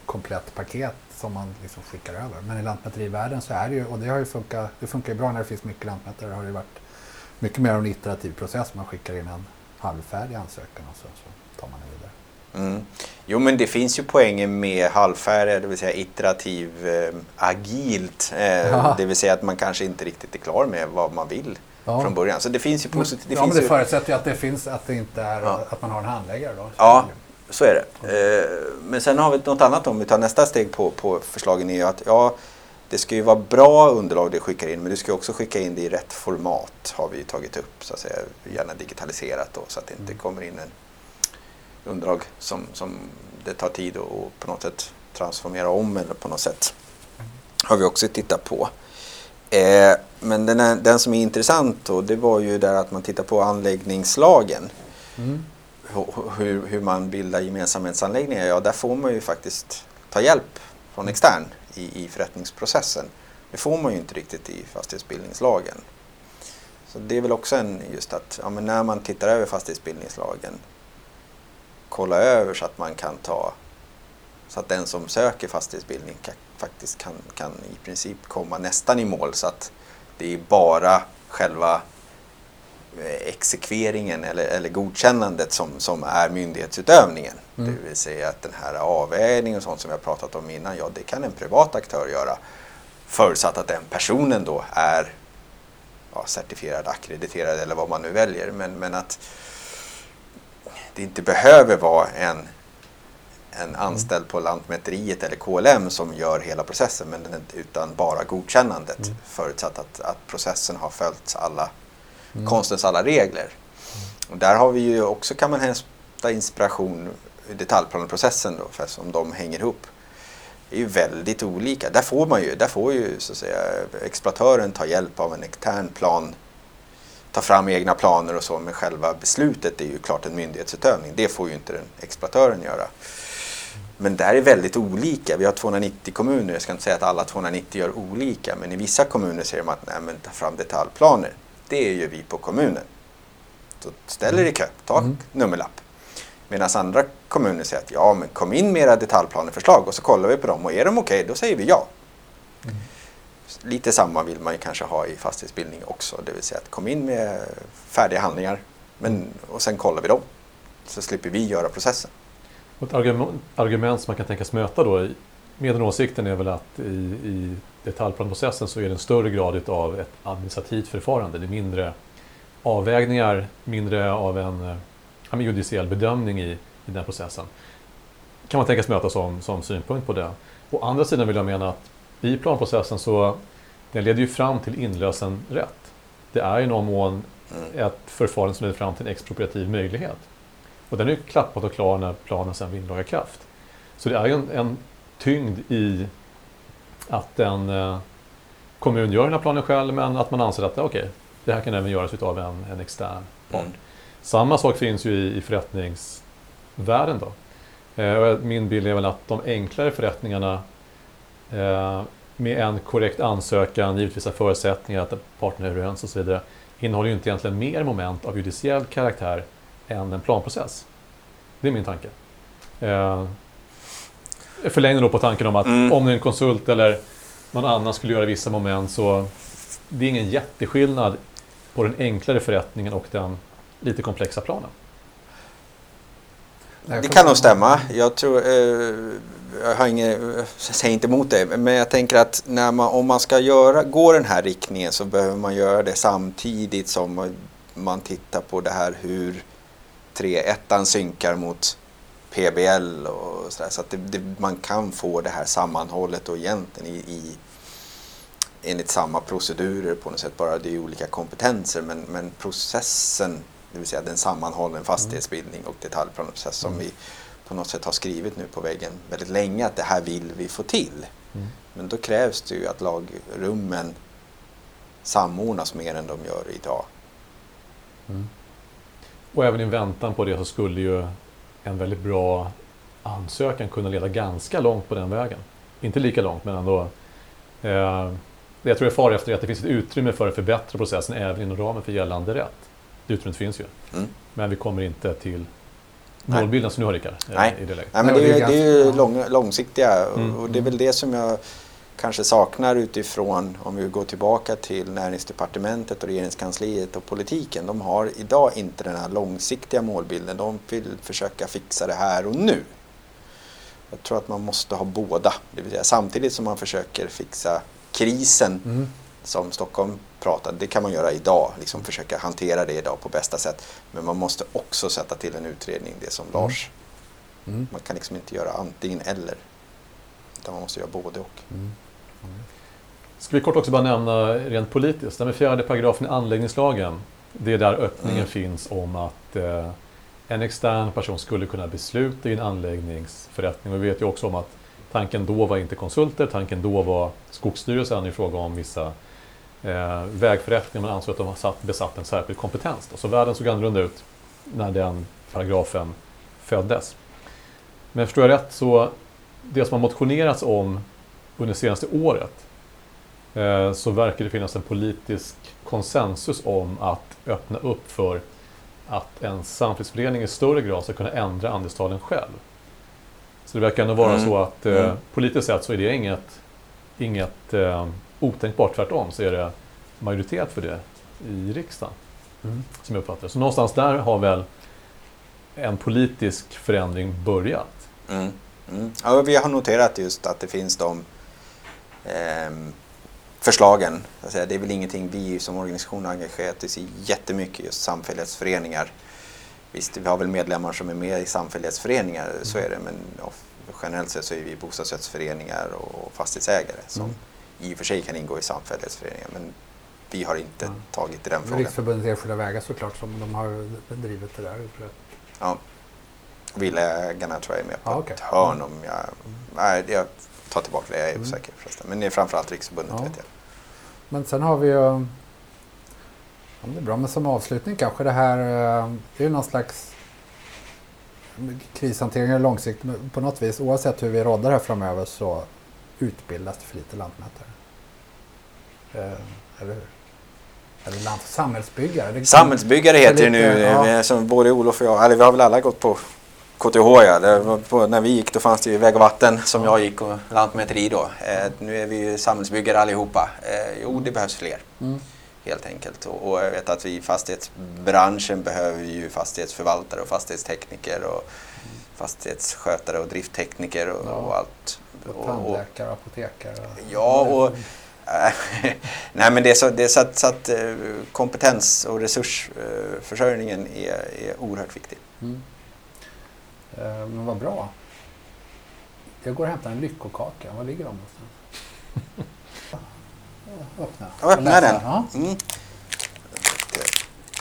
komplett paket som man liksom skickar över. Men i lantmäterivärlden så är det ju, och det har ju funkat, det funkar ju bra när det finns mycket lantmätare. Det har ju varit mycket mer av en iterativ process. Man skickar in en halvfärdig ansökan och så, så tar man det vidare. Mm. Jo men det finns ju poänger med halvfärdig, det vill säga iterativ, eh, agilt. Eh, Ja. Det vill säga att man kanske inte riktigt är klar med vad man vill Ja. från början. Så det finns ju positivt. ja, finns men det ju... förutsätter ju att det finns, att det inte är, Ja. att man har en handläggare då. Ja, så är det. Eh, Men sen har vi något annat om vi tar nästa steg på, på förslagen är ju att ja, det ska ju vara bra underlag du skickar in men du ska också skicka in det i rätt format har vi tagit upp så att säga. Gärna digitaliserat då så att det inte Mm. kommer in en underlag som, som det tar tid att att på något sätt transformera om eller på något sätt. Har vi också tittat på. Eh, men den, är, den som är intressant då, det var ju där att man tittar på anläggningslagen Mm hur, hur man bildar gemensamhetsanläggningar, ja där får man ju faktiskt ta hjälp från extern i, i förrättningsprocessen. Det får man ju inte riktigt i fastighetsbildningslagen. Så det är väl också en just att ja, men när man tittar över fastighetsbildningslagen kolla över så att man kan ta så att den som söker fastighetsbildning kan, faktiskt kan, kan i princip komma nästan i mål så att det är bara själva exekveringen eller, eller godkännandet som, som är myndighetsutövningen. Mm. Det vill säga att den här avvägningen och sånt som har pratat om innan, ja det kan en privat aktör göra. Förutsatt att den personen då är ja, certifierad, akkrediterad eller vad man nu väljer. Men, men att det inte behöver vara en, en anställd på Lantmäteriet eller KLM som gör hela processen men utan bara godkännandet. Mm. Förutsatt att, att processen har följt alla Mm. konstens alla regler. Och där har vi ju också kan man hämta inspiration i detaljplaneprocessen då, för som de hänger ihop. Det är ju väldigt olika. Där får man ju, där får ju så att säga exploatören ta hjälp av en extern plan, ta fram egna planer och så, men själva beslutet är ju klart en myndighetsutövning. Det får ju inte den exploatören göra. Men där är väldigt olika. Vi har 290 kommuner. Jag ska inte säga att alla 290 gör olika, men i vissa kommuner säger de att nej, men ta fram detaljplaner. Det gör vi på kommunen. Så ställ er i kö, ta Mm. nummerlapp. Medan andra kommuner säger att ja, men kom in med era detaljplaneförslag och så kollar vi på dem och är de okej, då säger vi ja. Mm. Lite samma vill man ju kanske ha i fastighetsbildning också, det vill säga att kom in med färdiga handlingar men, och sen kollar vi dem. Så slipper vi göra processen. Och ett argument, argument som man kan tänkas möta då i- med den åsikten är väl att i, i detaljplanprocessen så är det en större grad av ett administrativt förfarande. Det är mindre avvägningar, mindre av en eh, ja, judiciell bedömning i, i den processen. Kan man tänkas möta som, som synpunkt på det. Å andra sidan vill jag mena att i planprocessen så den leder ju fram till inlösenrätt. Det är i någon mån ett förfarande som leder fram till en expropriativ möjlighet. Och den är ju klappat och klar när planen sedan vinner laga kraft. Så det är ju en, en tyngd i att en eh, kommun gör den här planen själv men att man anser att okej, det här kan även göras av en, en extern part. Mm. Samma sak finns ju i, i förrättningsvärlden då. Eh, min bild är väl att de enklare förrättningarna eh, med en korrekt ansökan, givetvis förutsättningar, att parterna är överens och så vidare, innehåller ju inte egentligen mer moment av judiciell karaktär än en planprocess. Det är min tanke. Eh, jag förlänger då på tanken om att Mm. om en konsult eller någon annan skulle göra vissa moment så det är ingen jätteskillnad på den enklare förrättningen och den lite komplexa planen. det kan nog stämma. Jag tror, eh, jag har inget, säger inte emot det, men jag tänker att när man, om man ska göra, gå den här riktningen så behöver man göra det samtidigt som man tittar på det här hur 3.1 synkar mot PBL och sådär. Så att det, det, man kan få det här sammanhållet och egentligen i, i enligt samma procedurer på något sätt. Bara det är olika kompetenser men, men processen, det vill säga den sammanhållen fastighetsbildning och detaljplaneprocess som mm. vi på något sätt har skrivit nu på väggen väldigt länge att det här vill vi få till. Mm. Men då krävs det ju att lagrummen samordnas mer än de gör idag. Mm. Och även i väntan på det så skulle ju en väldigt bra ansökan kunna leda ganska långt på den vägen. Inte lika långt men ändå. Eh, det jag tror är far efter är att det finns ett utrymme för att förbättra processen även inom ramen för gällande rätt. Det utrymmet finns ju. Mm. Men vi kommer inte till målbilden som nu har Rickard. Eh, Nej. I det läget. Nej, men det är, det är ju lång, långsiktiga mm. och det är väl det som jag kanske saknar utifrån, om vi går tillbaka till näringsdepartementet och regeringskansliet och politiken. De har idag inte den här långsiktiga målbilden. De vill försöka fixa det här och nu. Jag tror att man måste ha båda. Det vill säga, samtidigt som man försöker fixa krisen mm. som Stockholm pratade, det kan man göra idag, liksom försöka hantera det idag på bästa sätt. Men man måste också sätta till en utredning, det som mm. Lars. Mm. Man kan liksom inte göra antingen eller. Utan man måste göra både och. Mm. Ska vi kort också bara nämna rent politiskt, den fjärde paragrafen i anläggningslagen. Det är där öppningen mm. finns om att eh, en extern person skulle kunna besluta i en anläggningsförrättning. Och vi vet ju också om att tanken då var inte konsulter, tanken då var Skogsstyrelsen i fråga om vissa eh, vägförrättningar. Man ansåg att de har satt, besatt en särskild kompetens. Då. Så världen såg annorlunda ut när den paragrafen föddes. Men förstår jag rätt så det som har motionerats om under det senaste året eh, så verkar det finnas en politisk konsensus om att öppna upp för att en samfällighetsförening i större grad ska kunna ändra andelstalen själv. Så det verkar ändå vara mm. så att eh, mm. politiskt sett så är det inget, inget eh, otänkbart. Tvärtom så är det majoritet för det i riksdagen. Mm. Som jag uppfattar. Så någonstans där har väl en politisk förändring börjat. Mm. Mm. Ja, vi har noterat just att det finns de förslagen. Det är väl ingenting vi som organisation har engagerat oss i jättemycket, just samfällighetsföreningar. Visst, vi har väl medlemmar som är med i samfällighetsföreningar, så är det, men ja, generellt sett så är vi bostadsrättsföreningar och fastighetsägare som mm. i och för sig kan ingå i samfällighetsföreningar, men vi har inte mm. tagit i den frågan. Riksförbundet Enskilda Vägar såklart, som de har drivit det där. Ja. Villaägarna tror jag är med på ah, okay. ett hörn om jag... Nej, jag tar tillbaka det, jag är mm. osäker förresten. Men det är framförallt Riksförbundet ja. vet jag. Men sen har vi ju... Ja, det är bra, men som avslutning kanske det här... Eh, det är ju någon slags krishantering eller långsiktigt. På något vis, oavsett hur vi råddar här framöver så utbildas det för lite lantmätare. Eh, eller hur? Eller land, samhällsbyggare. Samhällsbyggare heter det nu. Ja. Som både Olof och jag, eller vi har väl alla gått på KTH ja. På, när vi gick då fanns det ju väg och vatten som jag gick och lantmäteri då. Eh, nu är vi ju samhällsbyggare allihopa. Eh, jo, det behövs fler. Mm. Helt enkelt. Och, och, jag vet att vi i fastighetsbranschen behöver ju fastighetsförvaltare och fastighetstekniker och mm. fastighetsskötare och drifttekniker och, ja. och allt. Och tandläkare och apotekare. Ja, och Nej men det är så, det är så att, så att eh, kompetens och resursförsörjningen är, är oerhört viktig. Mm. Eh, men vad bra. Jag går och hämtar en lyckokaka. Var ligger de någonstans? Öppna. Ja, öppna den. Ja. Mm.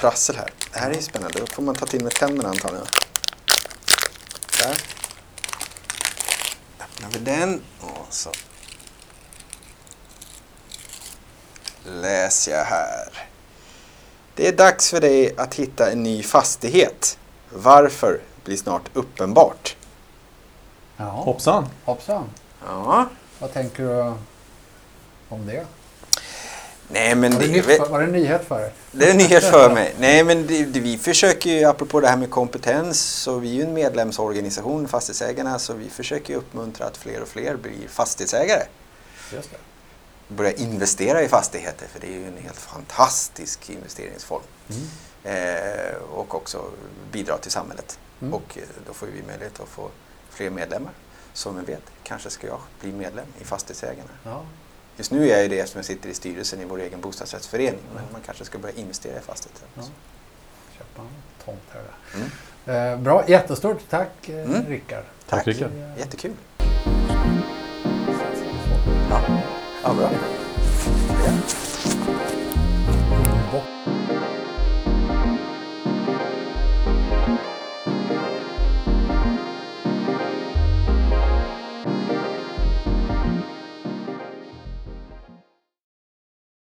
Prassel här. Det här är spännande. Då får man ta till med tänderna antagligen. Där. Öppnar vi den. Och så läser jag här. Det är dags för dig att hitta en ny fastighet. Varför blir snart uppenbart. Ja. Hoppsan. Hoppsan. Ja. Vad tänker du om det? Nej, men var, det, det var det en nyhet för dig? Det är en nyhet för mig. Nej, men det, det, vi försöker ju, apropå det här med kompetens, så vi är ju en medlemsorganisation, Fastighetsägarna, så vi försöker uppmuntra att fler och fler blir fastighetsägare. Just det börja investera i fastigheter för det är ju en helt fantastisk investeringsform. Mm. Eh, och också bidra till samhället. Mm. Och eh, då får vi möjlighet att få fler medlemmar. Som vi vet, kanske ska jag bli medlem i Fastighetsägarna. Ja. Just nu är jag ju det eftersom jag sitter i styrelsen i vår egen bostadsrättsförening. Men man kanske ska börja investera i fastigheter. Ja. Köpa en tomt här. Mm. Eh, bra, jättestort tack eh, Mm. Rickard. Tack, Rickard. jättekul.